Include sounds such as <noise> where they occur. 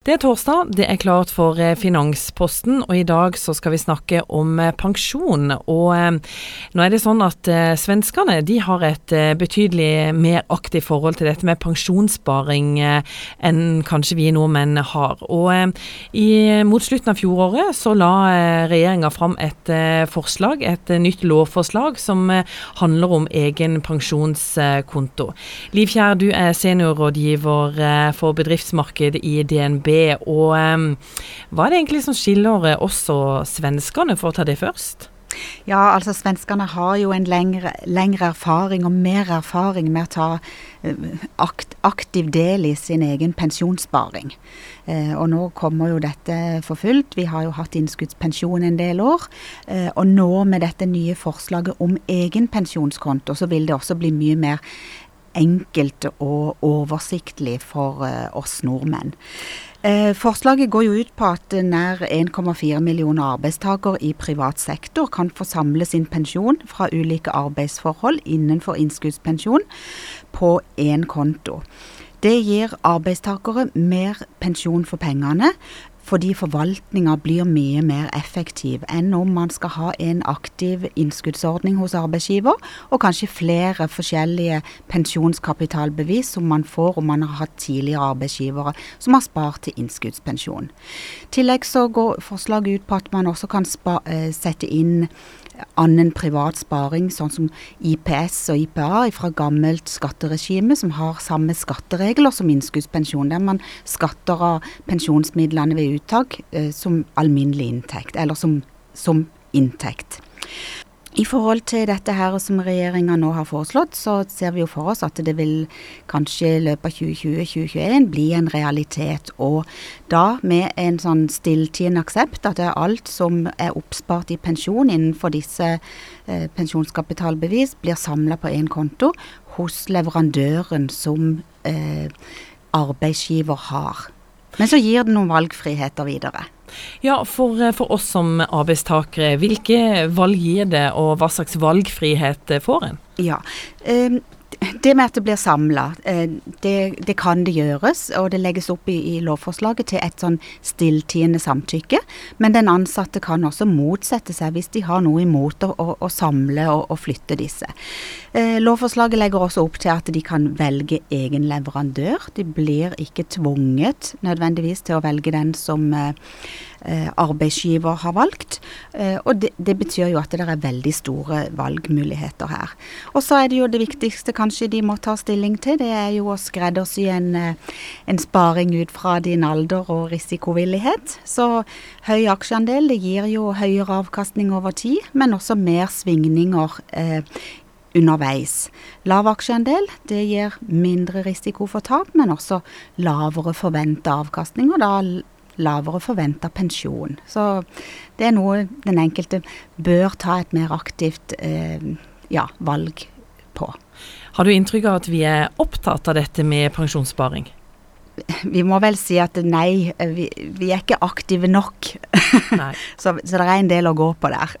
Det er torsdag, det er klart for eh, Finansposten, og i dag så skal vi snakke om eh, pensjon. Og eh, nå er det sånn at eh, svenskene de har et eh, betydelig mer aktivt forhold til dette med pensjonssparing eh, enn kanskje vi nordmenn har. Og i, mot slutten av fjoråret så la regjeringa fram et forslag, et nytt lovforslag som handler om egen pensjonskonto. Liv Kjær, du er seniorrådgiver for bedriftsmarked i DNB. Og um, hva er det egentlig som skiller oss og svenskene, for å ta det først? Ja, altså svenskene har jo en lengre, lengre, erfaring og mer erfaring med å ta akt, aktiv del i sin egen pensjonssparing. Eh, og nå kommer jo dette for fullt. Vi har jo hatt innskuddspensjon en del år. Eh, og nå med dette nye forslaget om egen pensjonskonto, så vil det også bli mye mer enkelt og oversiktlig for uh, oss nordmenn. Eh, forslaget går jo ut på at nær 1,4 millioner arbeidstakere i privat sektor kan få samle sin pensjon fra ulike arbeidsforhold innenfor innskuddspensjon på én konto. Det gir arbeidstakere mer pensjon for pengene, fordi forvaltninga blir mye mer effektiv enn om man skal ha en aktiv innskuddsordning hos arbeidsgiver, og kanskje flere forskjellige pensjonskapitalbevis som man får om man har hatt tidligere arbeidsgivere som har spart til innskuddspensjon. I tillegg så går forslaget ut på at man også kan eh, sette inn annen privat sparing, sånn som IPS og IPA fra gammelt skatteregime, som har samme skatteregler som innskuddspensjon, der man skatter av pensjonsmidlene ved uttak eh, som alminnelig inntekt, eller som, som inntekt. I forhold til dette her som regjeringa nå har foreslått, så ser vi jo for oss at det vil kanskje i løpet av 2020-2021 bli en realitet. Og da med en sånn stilltiende aksept at alt som er oppspart i pensjon innenfor disse eh, pensjonskapitalbevis, blir samla på én konto hos leverandøren som eh, arbeidsgiver har. Men så gir det noen valgfriheter videre. Ja, for, eh, for, oss som arbeidstakere, hvilke valg gir det, og hva slags valgfrihet får en? Ja, um, det med at det blir samla, eh, det, det, kan det gjøres. Og det legges opp i, i lovforslaget til et sånn stilltiende samtykke. Men den ansatte kan også motsette seg hvis de har noe imot å, å, å samle og, å flytte disse. Eh, lovforslaget legger også opp til at de kan velge egen leverandør. De blir ikke tvunget nødvendigvis til å velge den som eh, arbeidsgiver har valgt. Eh, og det, det, betyr jo at det er veldig store valgmuligheter her. Og så er det jo det viktigste kanskje de må ta stilling til, det er jo å skreddersy en, eh, en sparing ut fra din alder og risikovillighet. Så høy aksjeandel det gir jo høyere avkastning over tid, men også mer svingninger eh, underveis. Lav aksjeandel det gir mindre risiko for tap, men også lavere forventa avkastning, og da lavere forventa pensjon. Så det er noe den enkelte bør ta et mer aktivt eh, ja, valg på. Har du inntrykk av at vi er opptatt av dette med pensjonssparing? Vi må vel si at nei, vi, vi er ikke aktive nok. <laughs> så, så det er en del å gå på der.